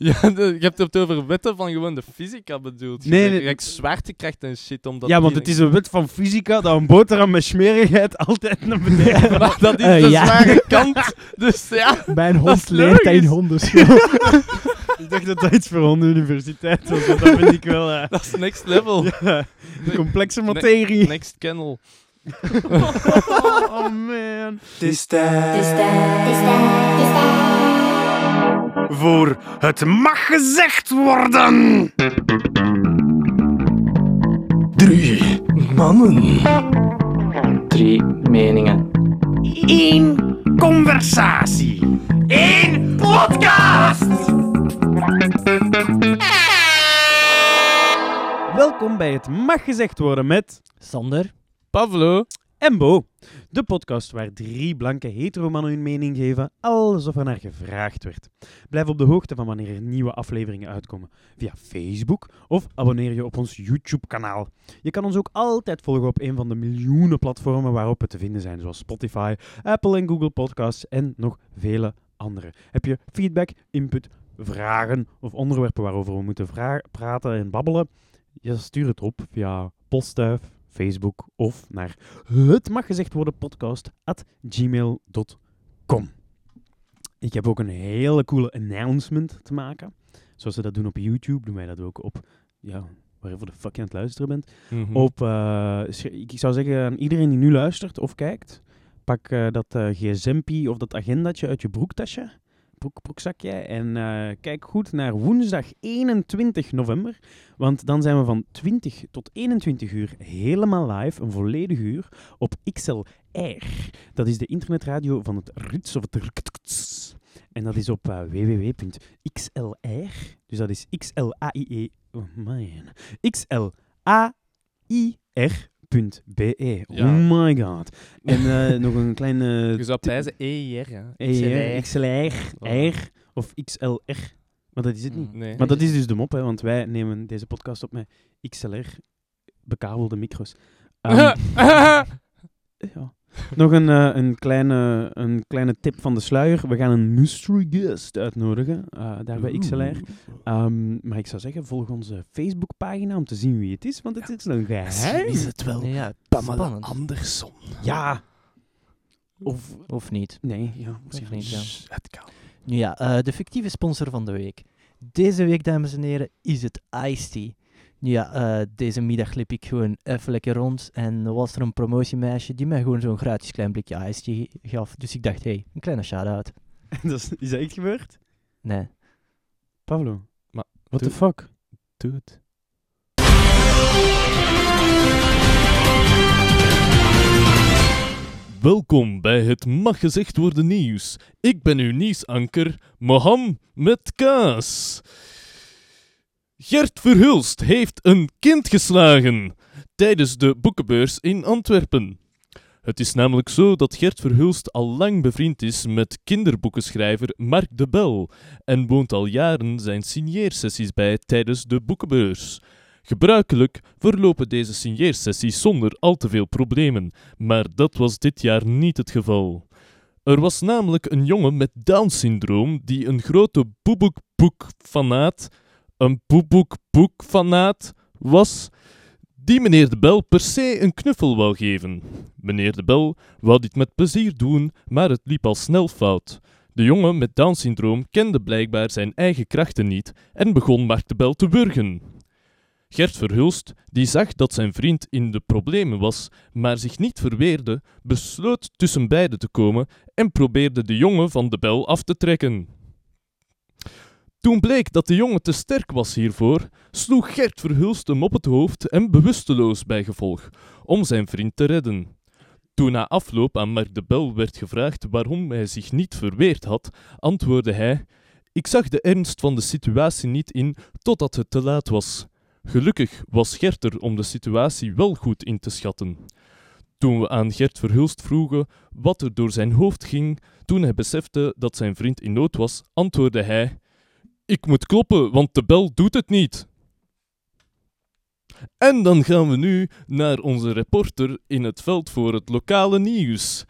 Ja, de- je hebt het over wetten van gewoon de fysica bedoeld. Nee, Nee, nee. nee. zwaartekracht en shit. Omdat ja, want het is een wet van fysica dat een boterham met smerigheid altijd naar beneden Maar dat is Eh, de ja. zware kant. Dus ja. Mijn hond leert in hondenschool. Ik dacht dat dat iets voor onze universiteit was, dat vind ik wel eh, Dat is next level. ja, complexe materie. Next kennel. oh man. Het is tijd voor het mag gezegd worden. Drie mannen. Drie meningen. Eén conversatie. Eén podcast. Welkom bij het Mag Gezegd Worden met Sander. Pavlo. Embo. De podcast waar drie blanke heteromannen hun mening geven, alsof er naar gevraagd werd. Blijf op de hoogte van wanneer er nieuwe afleveringen uitkomen via Facebook of abonneer je op ons YouTube-kanaal. Je kan ons ook altijd volgen op een van de miljoenen platformen waarop we te vinden zijn, zoals Spotify, Apple en Google Podcasts en nog vele andere. Heb je feedback, input, vragen of onderwerpen waarover we moeten praten en babbelen? Ja, stuur het op via postduif, Facebook of naar het mag gezegd worden podcast at gmail.com. Ik heb ook een hele coole announcement te maken. Zoals ze dat doen op YouTube, doen wij dat ook op, ja, wherever de fuck je aan het luisteren bent. Mhm. Op, eh, ik zou zeggen aan iedereen die nu luistert of kijkt, pak eh, dat gsmpje of dat agendatje uit je broektasje, broek, broekzakje en eh, kijk goed naar woensdag 21 november, want dan zijn we van 20 tot 21 uur helemaal live, een volledig uur, op XLR. Dat is de internetradio van het Ruts of het Rkts. En dat is op eh, www.xlr, dus dat is XLAIE, oh man, Ja. Oh my god. En eh, nog een kleine... Je zou pijzen EIR, ja. ER, XLR, Oh. R of XLR. Maar dat is het niet. Nee. Maar dat is dus de mop, hè, want wij nemen deze podcast op met XLR, bekabelde micro's. Ehm, ja. Nog een, eh, een, kleine, een kleine tip van de sluier. We gaan een mystery guest uitnodigen, eh, daar bij XLR. Ehm, maar ik zou zeggen, volg onze Facebookpagina om te zien wie het is, want het is een geheim. Is het wel Ja, Pamela spannend. Anderson? Ja. Of... Of niet. Nee, ja. misschien niet, ja. Het kan. Nu ja, eh, de fictieve sponsor van de week. Deze week, dames en heren, is het Ice Tea. Nu ja, eh, deze middag liep ik gewoon even lekker rond en er was er een promotiemeisje die mij gewoon zo'n gratis klein blikje Ice Tea gaf. Dus ik dacht, hé, hey, een kleine shout-out. Dat is, is dat echt gebeurd? Nee. Pablo. Maar What the fuck? Doe het. Welkom bij het Mag Gezegd Worden Nieuws. Ik ben uw nieuwsanker, Moham met kaas. Gert Verhulst heeft een kind geslagen tijdens de boekenbeurs in Antwerpen. Het is namelijk zo dat Gert Verhulst al lang bevriend is met kinderboekenschrijver Mark de Bel en woont al jaren zijn signeersessies bij tijdens de boekenbeurs. Gebruikelijk verlopen deze signeersessies zonder al te veel problemen, maar dat was dit jaar niet het geval. Er was namelijk een jongen met Down-syndroom die een grote boeboekboek-fanaat, een boeboekboek-fanaat was, die meneer de Bel per se een knuffel wou geven. Meneer de Bel wou dit met plezier doen, maar het liep al snel fout. De jongen met Down-syndroom kende blijkbaar zijn eigen krachten niet en begon Mark de Bel te wurgen. Gert Verhulst, die zag dat zijn vriend in de problemen was, maar zich niet verweerde, besloot tussen beiden te komen en probeerde de jongen van de bel af te trekken. Toen bleek dat de jongen te sterk was hiervoor, sloeg Gert Verhulst hem op het hoofd en bewusteloos bij gevolg, om zijn vriend te redden. Toen na afloop aan Mark de Bel werd gevraagd waarom hij zich niet verweerd had, antwoordde hij: Ik zag de ernst van de situatie niet in totdat het te laat was. Gelukkig was Gert er om de situatie wel goed in te schatten. Toen we aan Gert Verhulst vroegen wat er door zijn hoofd ging toen hij besefte dat zijn vriend in nood was, antwoordde hij: Ik moet kloppen, want de bel doet het niet. En dan gaan we nu naar onze reporter in het veld voor het lokale nieuws.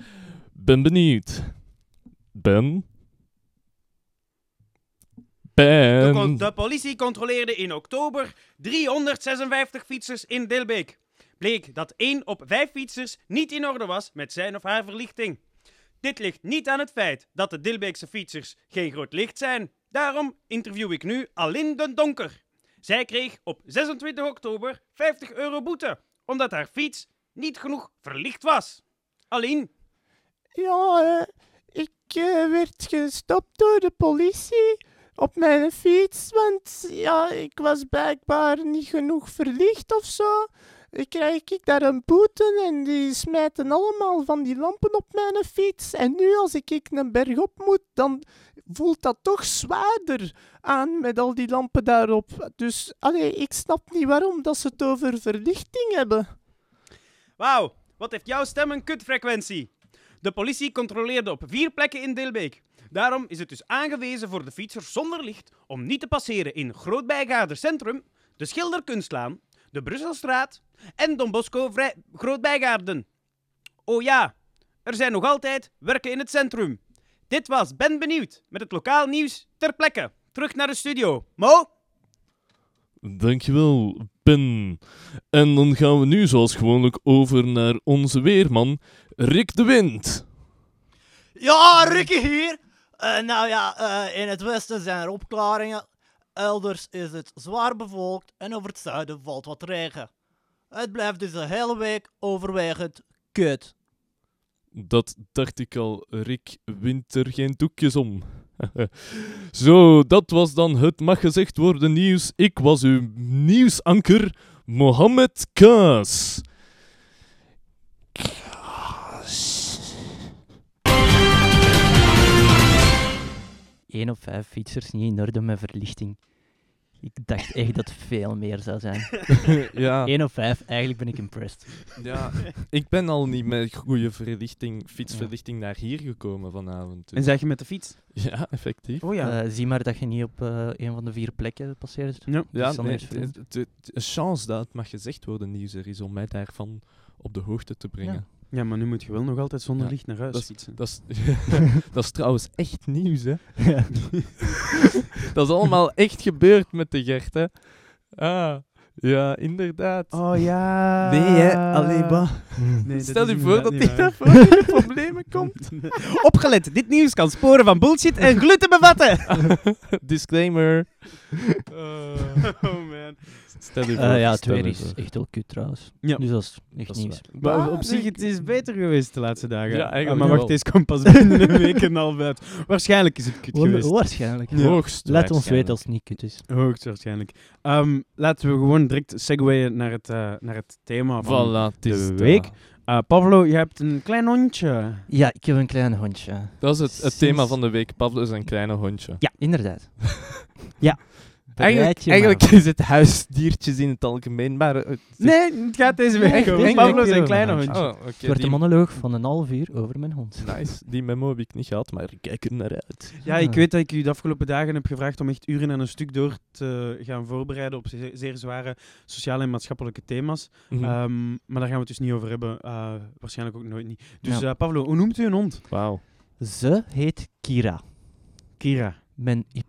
Ben benieuwd. Ben? De, con- pijn. de politie controleerde in oktober 356 fietsers in Dilbeek. Bleek dat 1 op 5 fietsers niet in orde was met zijn of haar verlichting. Dit ligt niet aan het feit dat de Dilbeekse fietsers geen groot licht zijn. Daarom interview ik nu Aline den Donker. Zij kreeg op 26 oktober 50 euro boete, omdat haar fiets niet genoeg verlicht was. Aline, Ja, eh, ik eh, werd gestopt door de politie op mijn fiets, want ja, ik was blijkbaar niet genoeg verlicht of zo. Ik krijg ik daar een boete en die smijten allemaal van die lampen op mijn fiets. En nu als ik ik een berg op moet, dan voelt dat toch zwaarder aan met al die lampen daarop. Dus allee, ik snap niet waarom dat ze het over verlichting hebben. wauw, wat heeft jouw stem een kutfrequentie? De politie controleerde op vier plekken in Dilbeek. Daarom is het dus aangewezen voor de fietsers zonder licht om niet te passeren in Grootbijgaarder Centrum, de Schilderkunstlaan, de Brusselstraat en Don Bosco Grootbijgaarden. Oh ja, er zijn nog altijd werken in het centrum. Dit was Ben Benieuwd met het lokaal nieuws ter plekke. Terug naar de studio. Mo? Dankjewel, Ben. En dan gaan we nu zoals gewoonlijk over naar onze weerman, Rick de Wind. Ja, Ricky hier. Eh, nou ja, eh, in het westen zijn er opklaringen. Elders is het zwaar bevolkt en over het zuiden valt wat regen. Het blijft dus de hele week overwegend kut. Dat dacht ik al, Rick wint er geen doekjes om. Zo, dat was dan het mag gezegd worden nieuws. Ik was uw nieuwsanker, Mohammed Kaas. 1 op 5 fietsers niet in orde met verlichting. Ik dacht echt dat het veel meer zou zijn. ja, 1 op 5, eigenlijk ben ik impressed. ja, ik ben al niet met goede verlichting, fietsverlichting naar hier gekomen vanavond. En Dus. zeg je met de fiets? Ja, effectief. Oh ja. Eh, zie maar dat je niet op eh, een van de vier plekken passeert. ja. Ja, nee, een chance dat het mag gezegd worden nieuws er is om mij daarvan op de hoogte te brengen. ja, maar nu moet je wel nog altijd zonder Ja, licht naar huis dat fietsen. Dat is, dat is trouwens echt nieuws, hè? dat is allemaal echt gebeurd met de Gert, hè? Ah, ja, inderdaad. Oh ja. Nee, hè? Allee, bah. Nee, dat Stel je voor dat waar. daarvoor in de problemen komt. Opgelet, dit nieuws kan sporen van bullshit en gluten bevatten. Disclaimer. oh man. Stel je voor. Eh, ja, het stel je is voor. echt wel kut trouwens. Ja. Dus dat is echt Dat is nieuws. waar. Maar op zich, nee, het is beter geweest de laatste dagen. Ja, Ah, maar wacht, wel. deze komt pas binnen een week en een half uit. Waarschijnlijk is het kut Wa- geweest. Waarschijnlijk. Ja. Hoogst Laat ons weten als het niet kut is. Hoogstwaarschijnlijk. Ehm laten we gewoon direct segwayen naar het, eh, naar het thema van Voilà, het is de week. Eh, Pavlo, je hebt een klein hondje. Ja, ik heb een klein hondje. Dat is het, het Sinds- thema van de week. Pavlo is een kleine hondje. Inderdaad. Eigenlijk, is het huisdiertjes in het algemeen, maar... het is- Nee, het gaat deze week Nee, over week zijn kleine mijn hondje. Oh. Het wordt die- een monoloog van een half uur over mijn hond. Nice, die memo heb ik niet gehad, maar ik kijk er naar uit. Ja, ik weet dat ik u de afgelopen dagen heb gevraagd om echt uren aan een stuk door te gaan voorbereiden op ze- zeer zware sociale en maatschappelijke thema's. Mhm. Ehm, maar daar gaan we het dus niet over hebben. Eh, waarschijnlijk ook nooit niet. Dus Ja. eh, Pavlo, hoe noemt u een hond? Wauw. Ze heet Kira. Kira. Met Y.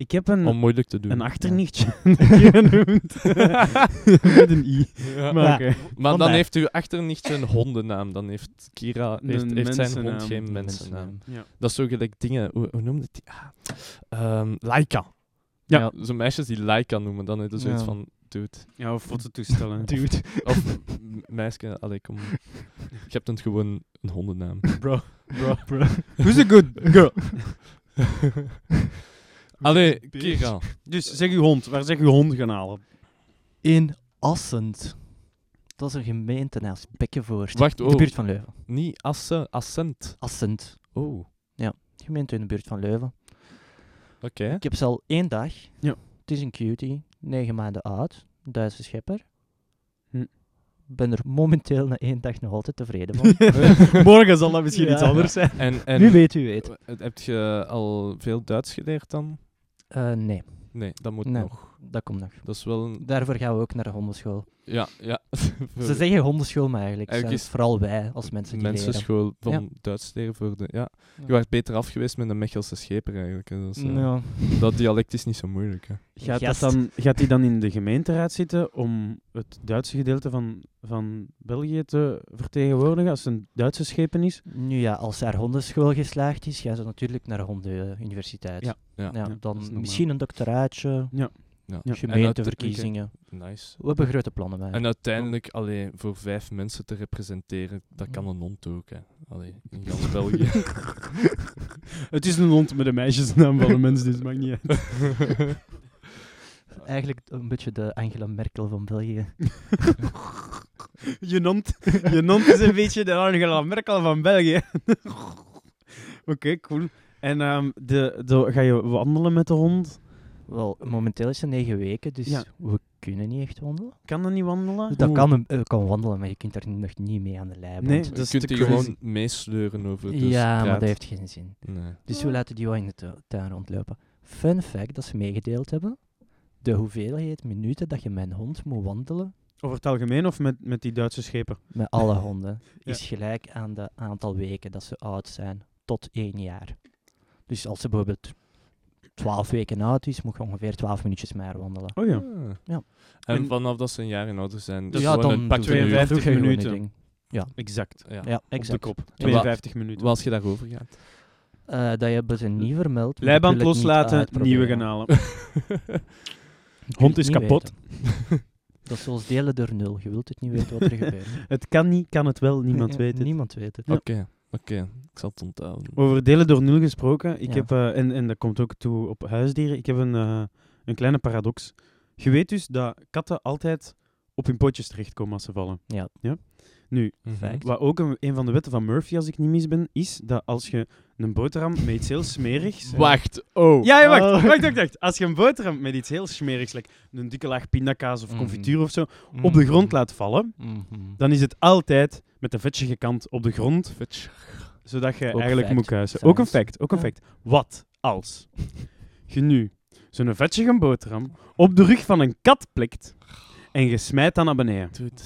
Ik heb een, Om moeilijk te doen. een achternichtje Kira noemt. Met een i. Ja. Maar oké. Maar dan Vandaar. heeft u achter niet een hondennaam. Dan heeft Kira heeft, Een heeft zijn mensennaam. hond geen Een mensennaam. Ja. Dat is zo gelijk dingen. Hoe, hoe noemde die? Ah, ehm, Laika. Ja. Zo'n meisjes die Laika noemen, dan is het zoiets Ja. van. Dude. ja, of fototoestellen. Dude. Of m- meisje, allee, kom. Je hebt een gewoon een hondennaam. Bro, bro, bro. Who's a good girl? Allee, Kira. Dus zeg uw hond. Waar zeg uw hond gaan halen? In Assend. Dat is een gemeente naast Bekkenvoort. Wacht, In oh. de buurt van Leuven. Niet Asse, Assent. Assend. Oh, oké. Gemeente in de buurt van Leuven. Ik heb ze al één dag. Ja. Het is een cutie. Negen maanden oud. Duitse schepper. Hm. ben er momenteel na één dag nog altijd tevreden van. Morgen zal dat misschien Ja. iets anders zijn. En, en Nu weet u weet. heb je al veel Duits geleerd dan? Eh, nee. Nee, dat moet Nee. nog. Dat komt nog. Dat is wel een... Daarvoor gaan we ook naar de hondenschool. Ja, ja. Ze zeggen hondenschool, maar eigenlijk, Eigenlijk zijn is het vooral wij als mensen die leren. Mensenschool van Ja. Duits leren voor de... Ja. Ja. Je werd beter af geweest met een Mechelse scheper eigenlijk. Dat, is, eh, Ja. dat dialect is niet zo moeilijk. Hè. Gaat, dat dan, gaat hij dan in de gemeenteraad zitten om het Duitse gedeelte van, van België te vertegenwoordigen als het een Duitse schepen is? Nu ja, als haar hondenschool geslaagd is, gaan ze natuurlijk naar de hondenuniversiteit. Ja. Ja. Ja, Ja, dan misschien een doctoraatje, Ja. Ja. gemeenteverkiezingen. Nice. We hebben grote plannen bij. En uiteindelijk, alleen voor vijf mensen te representeren, dat kan een hond ook. Hè. Allee, in ganz België. Het is een hond met een meisjesnaam van een mens, dus het maakt niet uit. Eigenlijk een beetje de Angela Merkel van België. Je hond, je hond is een beetje de Angela Merkel van België. Oké, cool. En ehm, de, de, ga je wandelen met de hond? Wel, momenteel is het negen weken, dus Ja. we kunnen niet echt wandelen. Kan dat niet wandelen? Dat kan, een- eh, kan wandelen, maar je kunt er nog niet mee aan de lijn. Nee, dat is je kunt te die crazy. gewoon meesleuren over de ja, maar dat heeft geen zin. Nee. Dus we laten die wel in de tu- tuin rondlopen. Fun fact dat ze meegedeeld hebben. De hoeveelheid minuten dat je met een hond moet wandelen Over het algemeen of met, met die Duitse schepen? met alle honden Ja. is gelijk aan de aantal weken dat ze oud zijn tot één jaar. Dus als ze bijvoorbeeld 12 weken oud is, moet je ongeveer 12 minuutjes meer wandelen. Oh ja. Ah. Ja. En, En- vanaf dat ze een jaar en ouder zijn, Dus ja, dan een pak doe je- 52 doe je gewoon minuten. ding. Exact. Ja. Ja, Op de exact. kop. wa- 52 minuten. Als je daarover gaat. Eh, dat hebben ze niet vermeld. Leiband loslaten, nieuwe gaan halen. Je kunt Hond is kapot. Dat is zoals delen door nul. Je wilt het niet weten wat er gebeurt. Het kan niet, kan het wel, niemand Ja, weet het. Niemand weet het. Oké, oké. Ik zal het onthouden. Over delen door nul gesproken, ik Ja. heb, eh, en, en dat komt ook toe op huisdieren, ik heb een, eh, een kleine paradox. Je weet dus dat katten altijd op hun pootjes terechtkomen als ze vallen. Ja. ja? Nu, Mhm. Wat ook een, een van de wetten van Murphy, als ik niet mis ben, is dat als je een boterham met iets heel smerigs... Wacht, oh. Ja, ja, wacht, Oh. wacht, wacht, wacht. Als je een boterham met iets heel smerigs, like een dikke laag pindakaas of Mhm. confituur of zo, op de grond laat vallen, Mhm. dan is het altijd met de vettige kant op de grond, Fetch. zodat je Ook eigenlijk moet kuisen. Ook een fact, ook een Ja. fact. Wat als je nu zo'n vettige boterham op de rug van een kat plikt en je smijt dan naar beneden? Dude,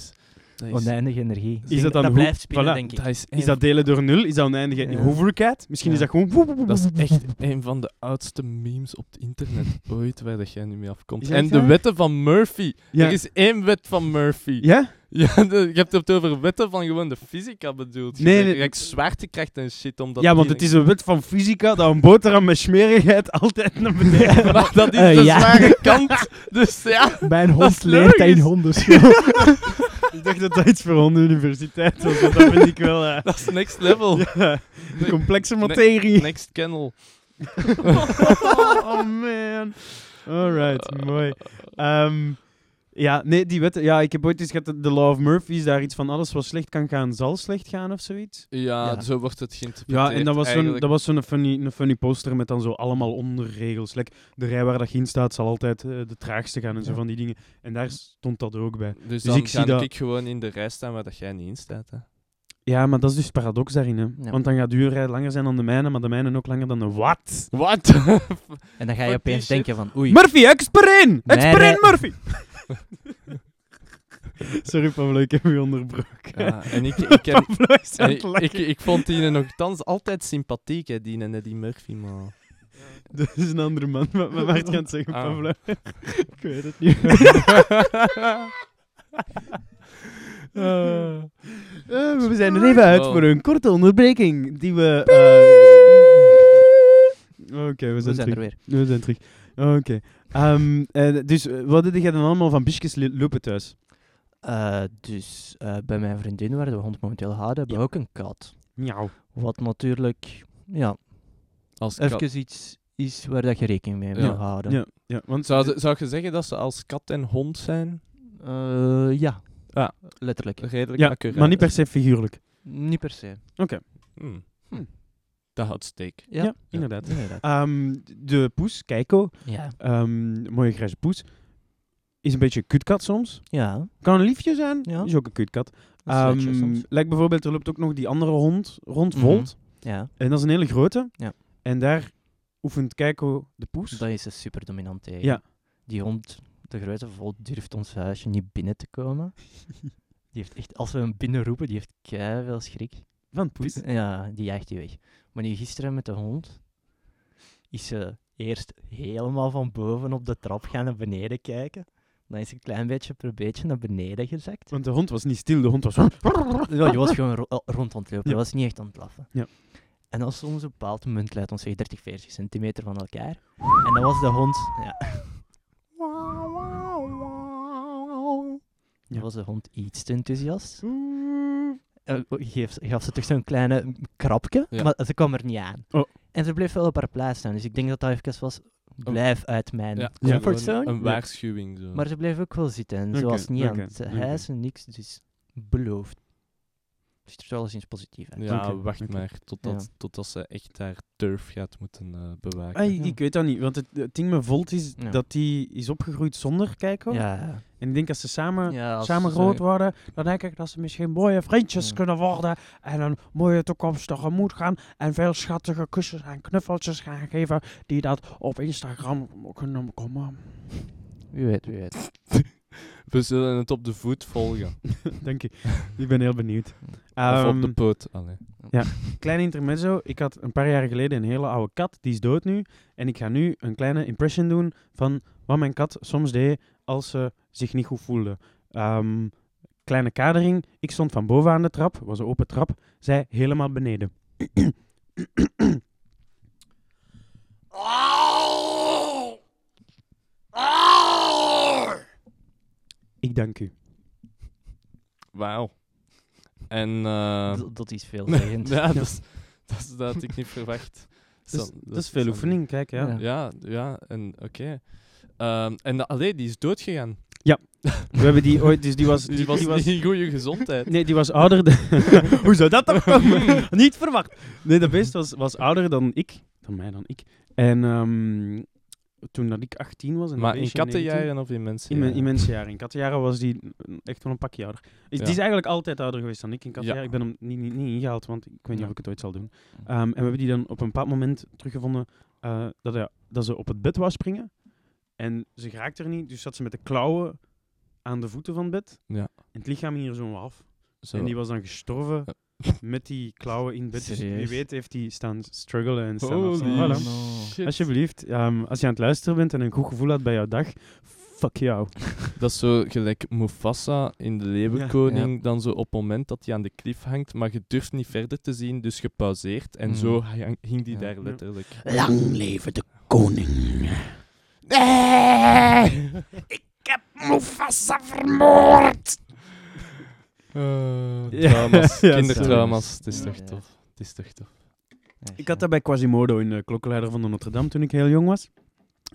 is, Oneindige energie. Ik Is denk dat dan blijft spelen, voilà. denk ik. dat is, Is dat delen door nul? Is dat oneindige Ja. hoverheid? Misschien Ja. is dat gewoon... Dat is echt een van de oudste memes op het internet ooit waar dat jij nu mee afkomt. En de wetten van Murphy. Ja. Er is één wet van Murphy. Ja? Ja, de- je hebt het over wetten van gewoon de fysica bedoeld. Nee, Je nee. krijgt zwaartekracht en shit. Omdat Ja, want het is een wet van fysica dat een boterham met smerigheid altijd naar beneden Maar dat is Eh, de ja. zware kant. Dus ja. Mijn hond leert dat in hondenschool. Ik dacht dat dat iets voor hondenuniversiteit was, want dat vind ik wel... eh, Dat is next level. ja, complexe materie. Next kennel. oh man. Alright, mooi. Ehm, ja, nee, die wetten... Ja, ik heb ooit eens gehad, dat de Law of Murphy is daar iets van alles wat slecht kan gaan, zal slecht gaan of zoiets. Ja, Ja. zo wordt het geïnterpreteerd. Ja, en dat was zo'n dat was zo'n funny, een funny poster met dan zo allemaal onderregels. Like, de rij waar dat je in staat zal altijd eh, de traagste gaan en zo van die dingen. En daar stond dat ook bij. Dus, Dus dan ik zie ga dat- ik gewoon in de rij staan waar dat jij niet in staat. Hè. Ja, maar dat is dus het paradox daarin. Hè. Ja. Want dan gaat uw rij langer zijn dan de mijne, maar de mijne ook langer dan de wat? Wat? En dan ga je opeens denken van, oei, Murphy, experin! Nee, Experin, nee. Murphy! Sorry Pablo, ik heb u onderbroken. ja, en ik, ik, heb, en ik, ik, ik vond die nogthans altijd sympathiek, hè, die Murphy, maar... Dat is een andere man. Wat wat je aan het zeggen, Ah. Pablo? ik weet het niet. Eh, we zijn er even uit voor een korte onderbreking die we... eh, Oké, we, we zijn zijn er terug. weer. We zijn terug. Oké. Ehm, eh, dus eh, wat deed jij dan allemaal van bischjes li- lopen thuis? Eh, dus eh, bij mijn vriendin, waar de hond momenteel houden, hebben we ook een kat. Miauw. Wat natuurlijk, ja, Als kat. even iets is waar dat je rekening mee Ja. moet houden. Ja, ja, want Zou, ze- zou je zeggen dat ze als kat en hond zijn? Eh, ja. Ja. letterlijk. Redelijk ja, accuraat. maar niet per se figuurlijk. Niet per se. Hmm. Dat had steek. Ja, Ja, inderdaad. inderdaad. Ehm, de poes, Keiko, Ja. ehm, mooie grijze poes, is een beetje een kutkat soms. Ja, Kan een liefje zijn, Ja. is ook een kutkat. Ehm, soms. lijkt bijvoorbeeld, er loopt ook nog die andere hond rond, Mhm. Volt. Ja, En dat is een hele grote. Ja. En daar oefent Keiko de poes. dat is een super dominant tegen. Ja. Die hond, de grote vol, durft ons huisje niet binnen te komen. Die heeft echt, als we hem binnenroepen, die heeft veel schrik. Van poes. Ja, die jaagt die weg. Maar nu gisteren met de hond is ze eerst helemaal van boven op de trap gaan naar beneden kijken. Dan is ze een klein beetje per beetje naar beneden gezakt. Want de hond was niet stil, de hond was... Ja, die was gewoon ro- eh, rond aan het lopen, Ja. was niet echt aan het blaffen. Ja. En dan soms een bepaald moment leidt ons zeg 30, 40 centimeter van elkaar. En dan was de hond... Ja, Ja. dan was de hond iets te enthousiast. Eh, geef, gaf ze toch zo'n kleine krapje, Ja. maar ze kwam er niet aan. Oh. En ze bleef wel op haar plaats staan, dus ik denk dat dat even was, blijf uit mijn Ja, comfortzone. Een waarschuwing zo. Maar ze bleef ook wel zitten en ze was niet aan het hijsen, niks, dus beloofd. Ziet er alleszins positief uit. ja, Oké, wacht maar totdat, Ja. totdat ze echt haar turf gaat moeten eh, bewaken. Ja. ik weet dat niet, want het, het ding met Volt is Ja. dat die is opgegroeid zonder kijken. Ja, En ik denk als ze samen, ja als samen ze- groot worden, dan denk ik dat ze misschien mooie vriendjes Ja. kunnen worden. En een mooie toekomst tegemoet gaan. En veel schattige kusjes en knuffeltjes gaan geven. Die dat op Instagram kunnen komen. Wie weet, wie weet. We zullen het op de voet volgen. Dank je. Ik ben heel benieuwd. of op de Ehm, poot. Allee. Klein intermezzo. Ik had een paar jaar geleden een hele oude kat. Die is dood nu. En ik ga nu een kleine impression doen van wat mijn kat soms deed als ze zich niet goed voelde. Ehm, kleine kadering. Ik stond van boven aan de trap. was een open trap. Zij helemaal beneden. Ik dank u. Wauw. En... eh, D- dat is veelzeggend. ja, dat, is, dat, is- dat had ik niet verwacht. Dat is, Zo- dat is veel zo- oefening, kijk. Ja. Ja. Ja, ja, en oké. Ehm, en de, allee, die is doodgegaan. We hebben die ooit... Dus die was... Die, was niet in goede gezondheid. Nee, die was ouder dan... Hoe zou dat dan komen? Niet verwacht. Nee, dat beest was, was ouder dan ik. Dan mij dan ik. En ehm, toen dat ik 18 was... En maar in beestje 19, kattenjaren of in mensen? In in mensenjaren. In kattenjaren was die mm, echt wel een pakje ouder. Is, Ja. Die is eigenlijk altijd ouder geweest dan ik in kattenjaren. Ja. Ik ben hem niet, niet, niet ingehaald, want ik weet niet Ja. of ik het ooit zal doen. Ehm, en we hebben die dan op een bepaald moment teruggevonden eh, dat, hij- dat ze op het bed wou springen. En ze geraakte er niet, dus zat ze met de klauwen aan de voeten van het bed. Ja. En het lichaam ging er zo af. Zo. En die was dan gestorven met die klauwen in bed. Dus wie weet heeft hij staan struggelen en staan Holy afstaan. Voilà. no. shit. Alsjeblieft, ehm, als je aan het luisteren bent en een goed gevoel had bij jouw dag, fuck jou. Dat is zo gelijk Mufasa in de Leeuwenkoning, dan zo op het moment dat hij aan de klif hangt, maar je durft niet verder te zien, dus je pauzeert. En Mm. zo hing die Ja. daar letterlijk. Lang leven de koning. Nee! Ik heb Mufasa vermoord! Eh, Ja. trauma's, Ja, kindertrauma's. Het is Ja, toch ja. tof. Het is toch tof. Echt, Ik had dat bij Quasimodo in de klokkenleider van de Notre Dame toen ik heel jong was.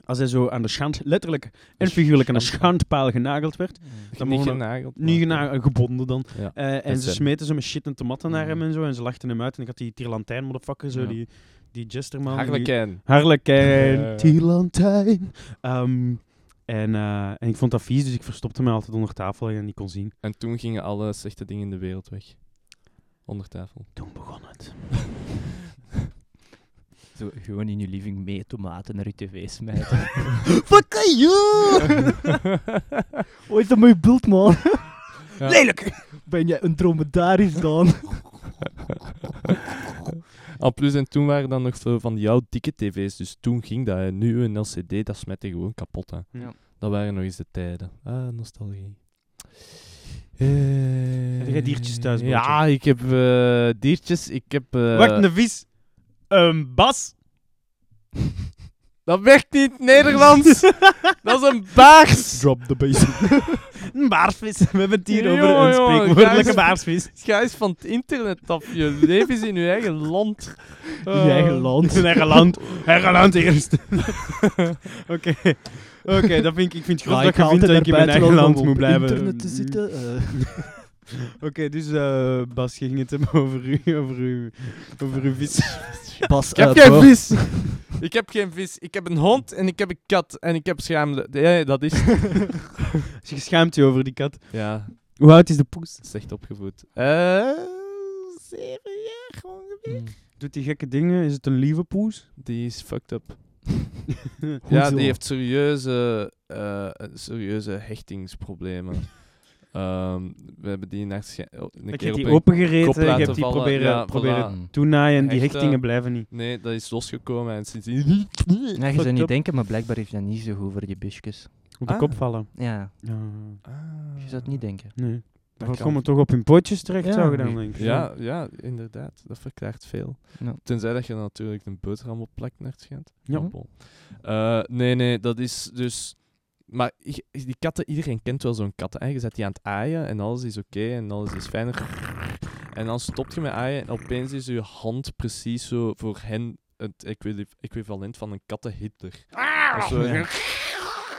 Als hij zo aan de schand, letterlijk en figuurlijk aan de schand- schandpaal genageld werd. Dan niet genageld. Niet maar- gena- gebonden dan. Ja. Eh, en ze smeten zo met shit en tomaten naar hem Mm. en zo. En ze lachten hem uit. En ik had die Tierlantijn, motherfucker, zo, Ja. die, die Jesterman. die- Harlekijn. Harlekijn, Ja. Tierlantijn. En, eh, en ik vond dat vies, dus ik verstopte me altijd onder tafel en je niet kon zien. En toen gingen alle slechte dingen in de wereld weg. Onder tafel. Toen begon het. Zo, gewoon in je living mee tomaten naar je tv smijten. Fuck you! Wat is dat mijn beeld, man? Ja. Lelijk! Ben jij een dromedaris dan? Al plus, en toen waren dan nog zo van die oude dikke tv's, dus toen ging dat. hè. Nu een LCD, dat smette gewoon kapot. Hè. Ja. Dat waren nog eens de tijden. Ah, nostalgie. Eh, Heb jij diertjes thuis, Bootje? Ja, ik heb eh, diertjes. Ik heb... eh, Wacht, een vis. Een bas. Dat werkt niet Nederlands! dat is een baars! Drop the bass. een baarsvis. We hebben het hier over een spreekwoordelijke baarsvis. Ga eens van het internet af. Je leven is in je eigen land. Je eigen land. In eigen land. Eigen land eerst. Oké. Oké, dat vind ik, ik vind het goed dat je vindt dat ik in mijn eigen land moet blijven. internet te zitten. eh. Oké, dus eh, Bas, je ging het hebben over u, over u, over uw vis. Bas, Ik heb eh, geen vis. ik heb geen vis. Ik heb een hond en ik heb een kat en ik heb schaamde. Ja, dat is. Je schaamt je over die kat. ja, Hoe oud is de poes? slecht opgevoed. Eh, zeven jaar ongeveer. Mm. Doet die gekke dingen? Is het een lieve poes? Die is fucked up. Hoezo? Ja, die heeft serieuze, eh, serieuze hechtingsproblemen. Egne, we hebben die oh, een Ik keer die opengereten, je hebt die vallen. proberen, Ja, proberen voilà. toenaaien en die hechtingen blijven niet. Nee, dat is losgekomen en sindsdien... Ja, je zou niet denken, maar blijkbaar heeft dat niet zo goed voor die busjes. Op de Ah. kop vallen. Ja, Ja, Ah. je zou het niet denken. nee. Dat Dat kan. komen toch op hun pootjes terecht, Ja. zou je dan denken. Ja, ja, inderdaad. Dat verklaart veel. Ja. Tenzij dat je natuurlijk een boterham op plakt naar het schijnt. Ja. Bon. Eh, nee, nee, dat is dus... Maar die katten, iedereen kent wel zo'n kat. Hè? Je zet die aan het aaien en alles is oké en alles is fijn. En dan stopt je met aaien en opeens is je hand precies zo voor hen het equi- equivalent van een kattenhitter. Of zo.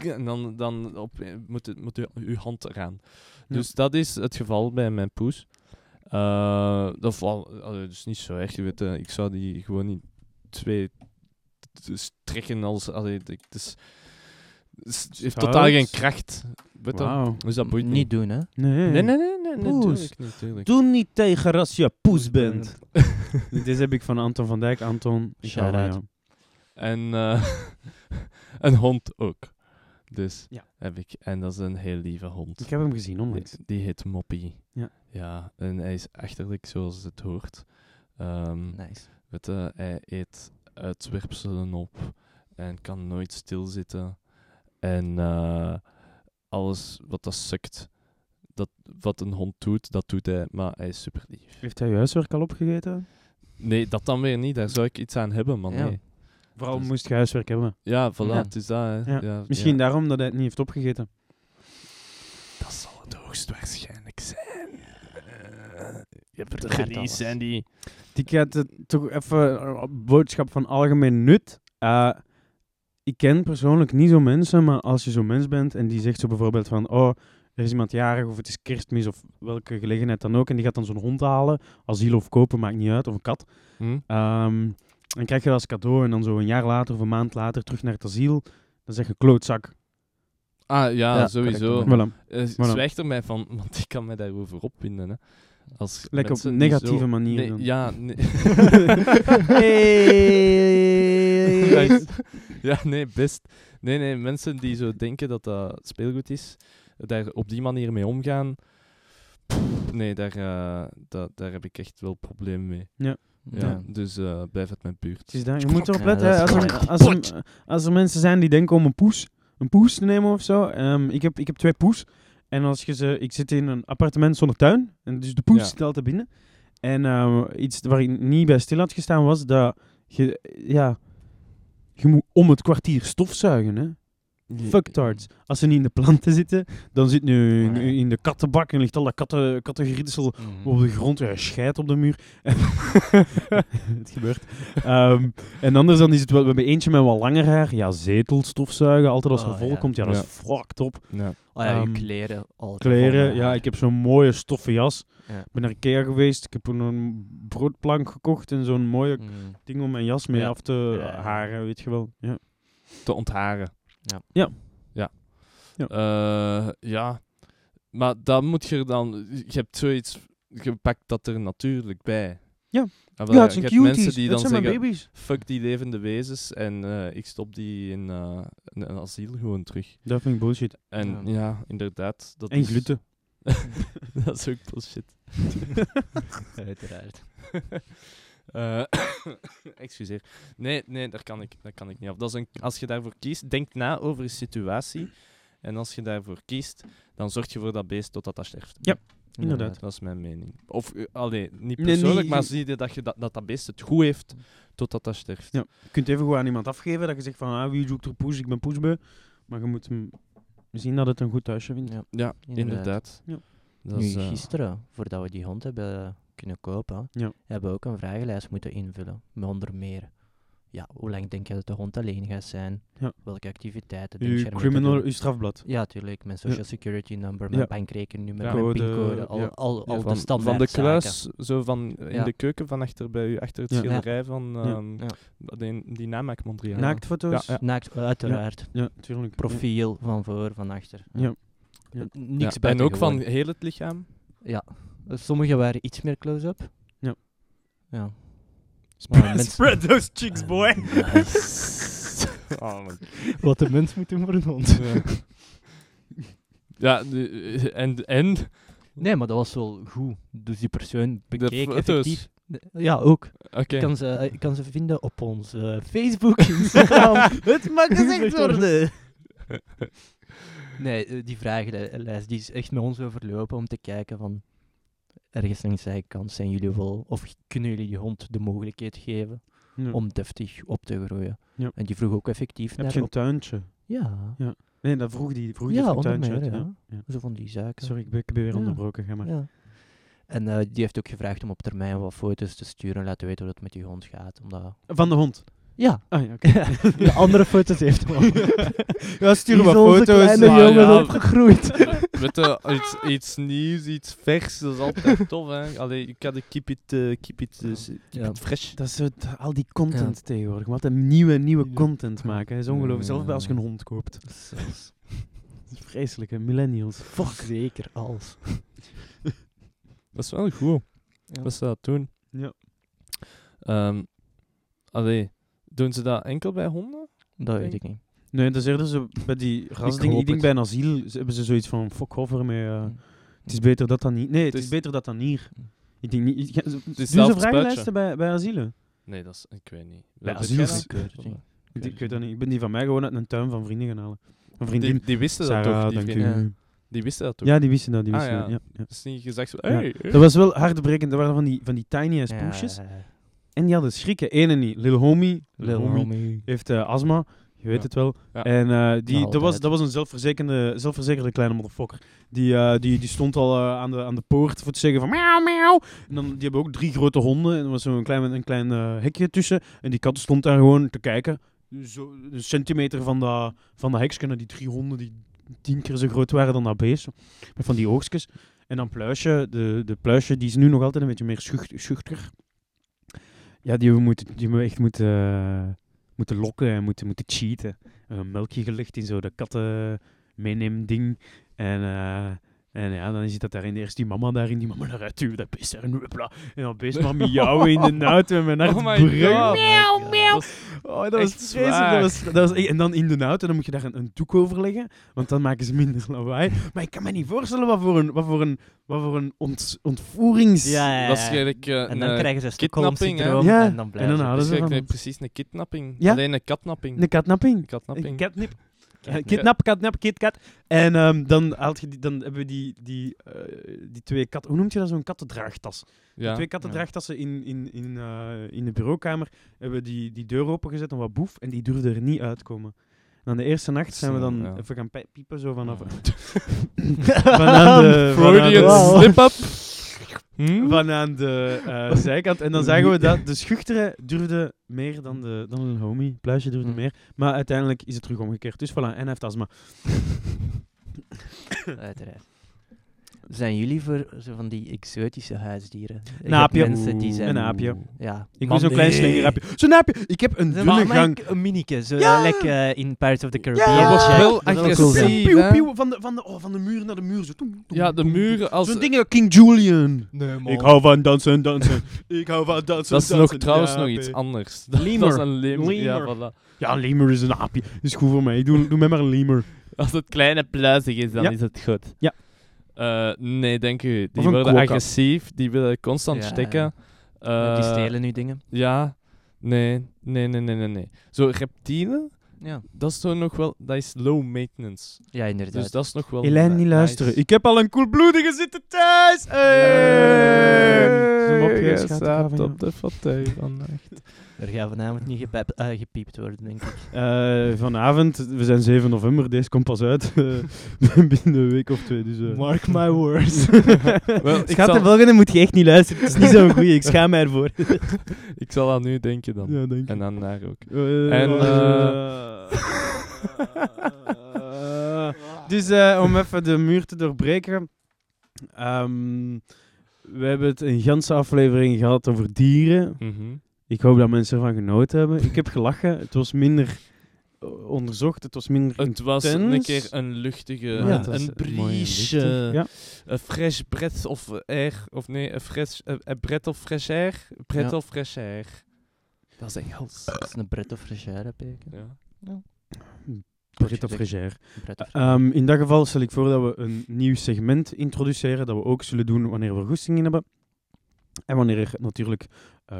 En dan, dan op, moet, het, moet je, uw hand eraan. Ja. Dus dat is het geval bij mijn poes. Eh, dat valt dus niet zo erg. Je weet, eh, ik zou die gewoon niet twee t- t- strekken als. Allee, ik- het is, het heeft Zout. totaal geen kracht. Weet je? Wauw. Dus dat boeit niet niet. doen, hè. Nee. Nee, nee, nee, nee, nee, Poes. tuurlijk niet, tuurlijk. Doe niet tegen als je poes bent. Dit heb ik van Anton van Dijk. Anton, ik hou van Shout-out. jou. En eh, een hond ook. Dus Ja. heb ik. En dat is een heel lieve hond. Ik heb hem gezien onlangs. Die, die heet Moppie. Ja. Ja, en hij is achterlijk zoals het hoort. Ehm, Nice. weet je, hij eet uitwerpselen op en kan nooit stilzitten. En eh, alles wat dat sukt, dat, wat een hond doet, dat doet hij, maar hij is super lief. Heeft hij je huiswerk al opgegeten? Nee, dat dan weer niet, daar zou ik iets aan hebben, Ja. nee. Vooral Dus- moest je huiswerk hebben. Ja, voilà, Ja. het is dat. Hè. Ja. Ja, Misschien ja. daarom dat hij het niet heeft opgegeten. Dat zal het hoogstwaarschijnlijk zijn. Eh, je hebt er alles. zijn die... Het toch even eh, boodschap van algemeen nut. Eh, ik ken persoonlijk niet zo mensen, maar als je zo'n mens bent en die zegt zo bijvoorbeeld van, oh, er is iemand jarig of het is kerstmis of welke gelegenheid dan ook, en die gaat dan zo'n hond halen, asiel of kopen, maakt niet uit, of een kat. Hm? Ehm, dan krijg je dat als cadeau en dan zo een jaar later of een maand later terug naar het asiel. Dan zeg je klootzak. Ah, ja, Ja, sowieso. Voilà. Eh, Voilà. Zwijg er mij van, want ik kan mij daarover opwinden. Hè. Als Lekker op die negatieve zo- manier Nee, dan. ja, nee. Hey. ja, nee, best. Nee, nee, mensen die zo denken dat dat speelgoed is, daar op die manier mee omgaan. pff, nee, daar, eh, dat, daar heb ik echt wel problemen mee. Ja, Ja. Dus eh, blijf uit mijn buurt. Je moet erop letten. als, er, als, er, als er mensen zijn die denken om een poes, een poes te nemen of zo. ehm, ik, heb, ik heb twee poes. En als je ze, ik zit in een appartement zonder tuin. En dus de poes Ja. zit altijd binnen. En ehm, iets waar ik niet bij stil had gestaan was dat je, ja, je moet om het kwartier stofzuigen. Hè? Fuck tarts. Als ze niet in de planten zitten, dan zit nu in, Nee. in de kattenbak en ligt al dat katten, Mhm. op de grond, ja, scheidt op de muur. het gebeurt. Ehm, en anders dan is het wel, we hebben eentje met wat langer haar. Ja, zetelstofzuigen, altijd als er Oh, vol ja. komt. Ja, dat Ja. is fucked op. Ja. Oh ja, je Ehm, kleren. Altijd Kleren, ja, ik heb zo'n mooie stoffen jas. Ja. Ik ben naar Ikea geweest, ik heb een broodplank gekocht en zo'n mooie Mhm. ding om mijn jas mee Ja. af te Ja. haren, weet je wel. Ja. Te ontharen. Ja. Ja. Ja. Ja. Eh, ja. Maar dan moet je dan... Je hebt zoiets... Je pakt dat er natuurlijk bij. Ja. Ja, het je zijn hebt cuties. mensen die dat dan zijn mijn zeggen... baby's. Fuck die levende wezens en eh, ik stop die in eh, een, een asiel gewoon terug. Dat vind ik bullshit. En Ja. ja, inderdaad. Dat En is- gluten. dat is ook bullshit. Uiteraard. Eh, excuseer. Nee, nee, daar kan ik, daar kan ik niet af. Dat is een, als je daarvoor kiest, denk na over je situatie. En als je daarvoor kiest, dan zorg je voor dat beest totdat dat sterft. Ja. Inderdaad. Dat is mijn mening. Of, eh, allee, niet persoonlijk, nee, maar zie je dat, je dat, dat dat beest het goed heeft totdat dat sterft. Ja. Je kunt even gewoon aan iemand afgeven dat je zegt van ah, wie zoekt er poes, ik ben poesbeu. Maar je moet hem zien dat het een goed thuisje vindt. Ja. Ja, Inderdaad. inderdaad. Ja. Dat nu, is, eh, gisteren, voordat we die hond hebben kunnen kopen, Ja. hebben we ook een vragenlijst moeten invullen. Met onder meer, ja, hoe lang denk je dat de hond alleen gaat zijn? Ja. Welke activiteiten denk je criminal, je strafblad. Ja, tuurlijk. Mijn social security number, mijn Ja. bankrekeningnummer, Ja. mijn Code, pincode, al, ja. al, de standaard van de zaken. kluis, zo van in Ja. de keuken van achter bij u, achter het Ja. schilderij van Ja. ehm, Ja. Die, die naam maak ik Mondriaan. Naaktfoto's. Ja, ja. Naakt, uiteraard. Ja, tuurlijk. Profiel van voor, van achter. Ja. Niks Ja, bij En ook van heel het lichaam. Ja. Sommige waren iets meer close-up. Ja. Ja. Spread, spread those cheeks, boy. Nice. Oh, man. Wat de mens moet doen voor een hond. Ja. Ja, de- eh, en, en Nee, maar dat was wel goed. Dus die persoon bekeek effectief... Ja, ook. oké. Ik, kan ze, eh, ik kan ze vinden op onze eh, Facebook, Instagram. het mag gezegd worden. Nee, eh, die vragenlijst die is echt met ons overlopen om te kijken van... Ergens langs de kant zijn jullie wel... Of kunnen jullie je hond de mogelijkheid geven Ja. om deftig op te groeien? Ja. En die vroeg ook effectief Heb naar... je een tuintje? Ja, Nee, dat vroeg die, vroeg die ja een tuintje meer, had, ja. ja. Zo van die zaken. Sorry, ik ben, ik ben weer Ja. onderbroken. Ga maar. Ja. En eh, die heeft ook gevraagd om op termijn wat foto's te sturen en laten weten hoe het met die hond gaat. Omdat... Van de hond? Ja, Ah ja, oké. de andere foto's heeft hem al. ja, stuur maar foto's. kleine maar jongen ja. opgegroeid. Met eh, iets, iets nieuws, iets vers, dat is altijd tof, hè. Allee, je kan de keep it, eh, keep it, eh, keep Ja. it fresh. Dat is zo al die content tegenwoordig. Wat een nieuwe, nieuwe content maken. Dat is ongelooflijk. Zelfs bij als je een hond koopt. Zelfs. Dat is vreselijk, hè. Millennials. Fuck. Zeker als. Dat is wel goed. Ja. Dat ze dat doen. Ja. Ehm allee, doen ze dat enkel bij honden? Dat weet ik niet. Nee, dat is eerder zo bij die rasdingen. Ik denk het. bij een asiel ze- hebben ze zoiets van fuck off ermee. eh, het is beter dat dan niet. Nee, het Het is is- beter dat dan hier. Ik denk niet. Ga- Doen ze vragenlijsten bij, bij asielen? Nee, dat is, ik weet niet. Bij weet Ik jij weet dat? het niet. Ik, ik weet dat niet. Ik ben die van mij gewoon uit een tuin van vrienden gaan halen. Een Die, vriendin. die wisten dat toch? Die, dank vrienden? u. die wisten dat toch? Ja, die wisten dat. Die Ah, wisten ja. dat, ja, ja. Dat is niet gezegd. Ja. Hey, Dat was wel hartbrekend. Dat waren van die, van die tiny ass poesjes. En die hadden schrikken. Ene niet. Lil Homie. Lil homie. heeft eh, astma. Je weet Ja. het wel. Ja. En eh, die, Nog dat, was, dat was een zelfverzekerde, zelfverzekerde kleine motherfucker. Die, eh, die, die stond al aan, de, aan de poort voor te zeggen van miauw, miauw. En dan, die hebben ook drie grote honden. En er was zo'n klein, een klein hekje tussen. En die kat stond daar gewoon te kijken. Zo, een centimeter van dat, van dat hekje. En die drie honden die tien keer zo groot waren dan dat beest. Met van die oogstjes. En dan Pluisje. De, de Pluisje die is nu nog altijd een beetje meer schucht, schuchter. Ja, die we moeten, die we echt moeten, moeten lokken en moeten, moeten cheaten. Een melkje gelegd in zo de katten meeneem ding. En, eh, en ja, dan zit dat daarin. Eerst die mama daarin, die mama daaruit duwen, dat beest daar en bla. En dan beest maar miauwen in de auto en mijn hart Oh miauw. Dat is- Oh, dat was vreselijk. Dat was, dat was, en dan in de auto, dan moet je daar een, een doek over leggen, want dan maken ze minder lawaai. Maar ik kan me niet voorstellen wat voor een, wat voor een, wat voor een ont, ontvoerings... Ja, ja, ja. Dat is eigenlijk eh, En dan een, krijgen ze kidnapping, hè? Stockholm-syndroom Ja, en dan en blijven dan ze dat is eigenlijk precies een kidnapping. Ja? Alleen een katnapping. Een katnapping. katnapping. Catnip. Eh, Kidnap, kitkat. En ehm, dan, haalt je die, dan hebben we die, die, eh, die twee kat... Hoe noemt je dat? Zo'n kattendraagtas. Die Ja. twee kattendraagtassen in, in, in, eh, in de bureaukamer hebben we die, die deur opengezet en wat boef. En die durfde er niet uitkomen. En dan de eerste nacht zijn we dan ja. even gaan piepen zo vanaf... Ja. van aan de... aan Freudian slip-up. Hm? van aan de eh, zijkant. En dan zagen we dat de schuchtere durfde meer dan de, dan een homie. Pluisje durfde Mm. meer. Maar uiteindelijk is het terug omgekeerd. Dus voilà, en hij heeft astma. Uiteraard. Zijn jullie voor zo van die exotische huisdieren? Een aapje. Mensen die zijn... Een aapje. Ja. Ik wil zo'n klein nee. slingeraapje. Zo'n aapje. Ik heb een dunne gang. Een minieke, zo Ja. like eh, in Pirates of the Caribbean. Ja. Jack. wel agressief. van, de, van, de, oh, van de muur naar de muur. Zo. Ja, de muren als... Zo'n ding als King Julian. Nee, man. Ik hou van dansen, dansen. ik hou van dansen, Dat is nog dansen. trouwens Ja, nog iets anders. Dat, Lemur. dat is een lemur. Ja, Lemur. voilà. Ja, een lemur is een aapje. Dat is goed voor mij. Doe, doe mij maar een lemur. Als het kleine pluizig is, dan Ja. is het goed. Ja. Eh, nee, denk u. Die worden agressief, die willen constant Ja, stikken. Ja, die Eh, stelen nu dingen. Ja. Nee, nee, nee, nee, nee, nee. Zo reptielen, Ja, dat is toch nog wel... Dat is low maintenance. ja inderdaad. Dus dat is nog wel... Ni- niet luisteren. nice. Ik heb al een koelbloedige zitten thuis. Hey. Zo'n mopje, Je schat, slaapt van op de fauteuil vannacht. Er gaat vanavond niet gepep- eh, gepiept worden, denk ik. Eh, vanavond, we zijn 7 november, deze komt pas uit. eh, binnen een week of twee. Dus, eh. Mark my words. Wel, ik Schat, zal- de volgende moet je echt niet luisteren. Het is niet zo'n goeie, ik schaam mij ervoor. Ik zal aan nu denken dan. ja, denk. En aan daar ook. En, eh, dus eh, om even de muur te doorbreken. ehm, we hebben het een ganse aflevering gehad over dieren. Mhm. Ik hoop dat mensen ervan genoten hebben. Ik heb gelachen. Het was minder eh, onderzocht. Het was minder Het was een intens. keer een luchtige, Ja, een, een briesje. Ja. een fresh breath of air, of nee, een fresh, een een breath of fresh air, breath Ja. of fresh air. Dat is Engels. Dat is een Brett of Frechère, Peken. Ja. Brit of Frégère. Brett of- Ehm, in dat geval stel ik voor dat we een nieuw segment introduceren, dat we ook zullen doen wanneer we goesting in hebben. En wanneer er natuurlijk eh,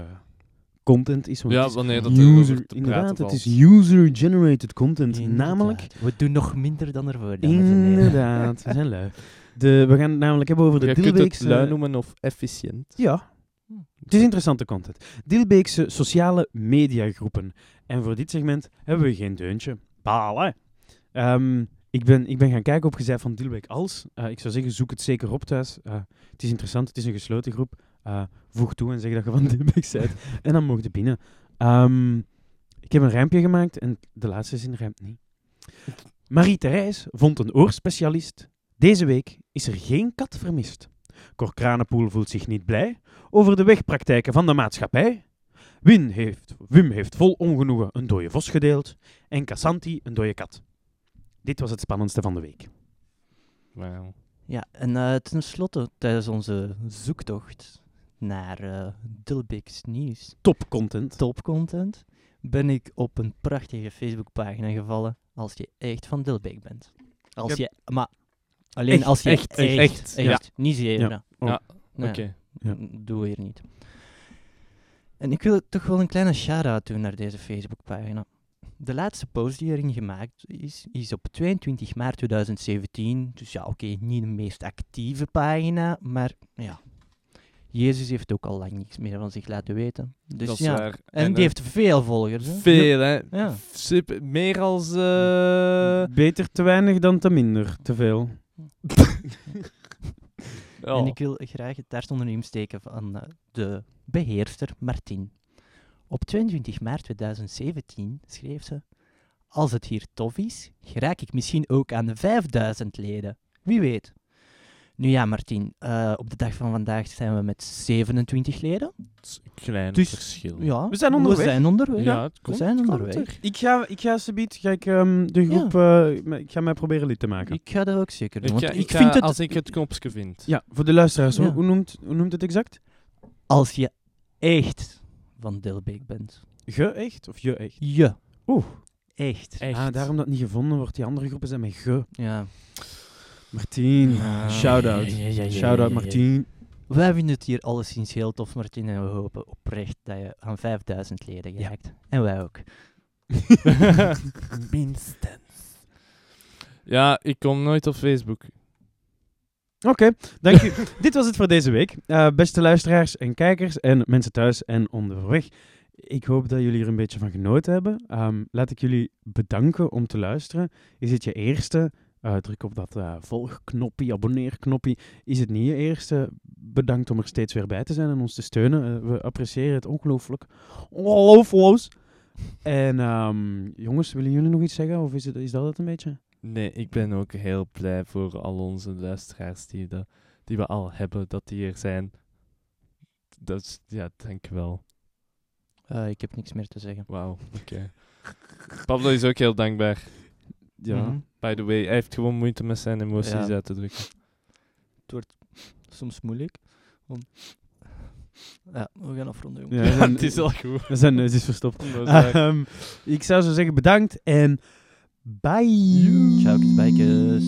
content is. Want Ja, het is wanneer dat er user, te inderdaad, het is user-generated content. Inderdaad. Namelijk, We doen nog minder dan ervoor, inderdaad, we zijn lui. De, we gaan het namelijk hebben over de Je kunt het Dilbeekse... lui noemen of efficiënt. Ja, het is interessante content. Dilbeekse sociale mediagroepen. En voor dit segment hebben we geen deuntje. Balen. Ehm, ik, ben, ik ben gaan kijken op gezij van Dilbeek als. Eh, ik zou zeggen, zoek het zeker op thuis. Eh, het is interessant, het is een gesloten groep. Eh, voeg toe en zeg dat je van Dilbeek bent. en dan mocht je binnen. Ehm, ik heb een rijmpje gemaakt en de laatste zin rijmt niet. Marie-Therese vond een oorspecialist. Deze week is er geen kat vermist. Cor Kranenpoel voelt zich niet blij over de wegpraktijken van de maatschappij. Wim heeft, Wim heeft vol ongenoegen een dode vos gedeeld en Cassanti een dode kat. Dit was het spannendste van de week. Wauw. Ja, en eh ten slotte, tijdens onze zoektocht naar eh Dilbeek's nieuws, Top content. topcontent, ben ik op een prachtige Facebookpagina gevallen als je echt van Dilbeek bent. Als Je maar alleen Echt, als je echt, echt, echt, echt, ja. niet zeven. Ja. Ja. Oh. Nee, Oké. Ja. n- Doe hier niet. En ik wil toch wel een kleine shout-out doen naar deze Facebookpagina. De laatste post die erin gemaakt is, is op 22 maart 2017. Dus ja, oké, niet de meest actieve pagina, maar ja. Jezus heeft ook al lang niks meer van zich laten weten. Dus dat is ja. waar. En, die heeft veel volgers. Hè? veel, hè? Ja. Super, meer als. eh Beter te weinig dan te minder. Te veel. ja. En ik wil graag het daar onder steken van eh, de beheerster Martin. Op 22 maart 2017 schreef ze: Als het hier tof is, geraak ik misschien ook aan de 5000 leden. Wie weet. Nu ja, Martin, eh, op de dag van vandaag zijn we met 27 leden. Het is een klein Dus- verschil. Ja, We zijn onderweg. We zijn onderweg. Ja, het we zijn onderweg. er. Ik ga, ik ga subiet, ga ik ehm, de groep, eh, me- ik ga mij proberen lid te maken. Ik ga dat ook zeker doen. Ik, want ga- ik, ik ga- vind het, Als ik het knopje vind. Ja, voor de luisteraars, Ja. hoe, hoe, noemt, hoe noemt het exact? als je echt van Dilbeek bent. Ge echt of je echt? Je. Oeh. Echt. Echt. Ah, daarom dat niet gevonden wordt. Die andere groepen zijn met ge. Ja. Martien, Ah. shout-out. Ja, ja, ja, ja, Shout-out. Martien. Wij vinden het hier alleszins heel tof, Martin. En we hopen oprecht dat je aan 5000 leden Ja. geraakt. En wij ook. Minstens. Ja, ik kom nooit op Facebook. Oké, dank u. Dit was het voor deze week. Eh, beste luisteraars en kijkers en mensen thuis en onderweg. Ik hoop dat jullie er een beetje van genoten hebben. Ehm, laat ik jullie bedanken om te luisteren. Is het je eerste? Eh, druk op dat eh, volgknopje, abonneerknopje. Is het niet je eerste? Bedankt om er steeds weer bij te zijn en ons te steunen. Eh, we appreciëren het ongelooflijk. Ongelooflijk. En ehm, jongens, willen jullie nog iets zeggen? Of is, het, is dat het een beetje? Nee, ik ben ook heel blij voor al onze luisteraars die, dat, die we al hebben, dat die er zijn. Dat is, ja, dankjewel. Eh, ik heb niks meer te zeggen. Wauw, oké. Pablo is ook heel dankbaar. Ja. Mhm. By the way, hij heeft gewoon moeite met zijn emoties Ja. uit te drukken. Het wordt soms moeilijk. Om... Ja, we gaan afronden, jongen. Ja, we zijn- het is al goed. We zijn, het is verstopt. Ehm, ik zou zo zeggen bedankt en bye. Ciao, kijkers.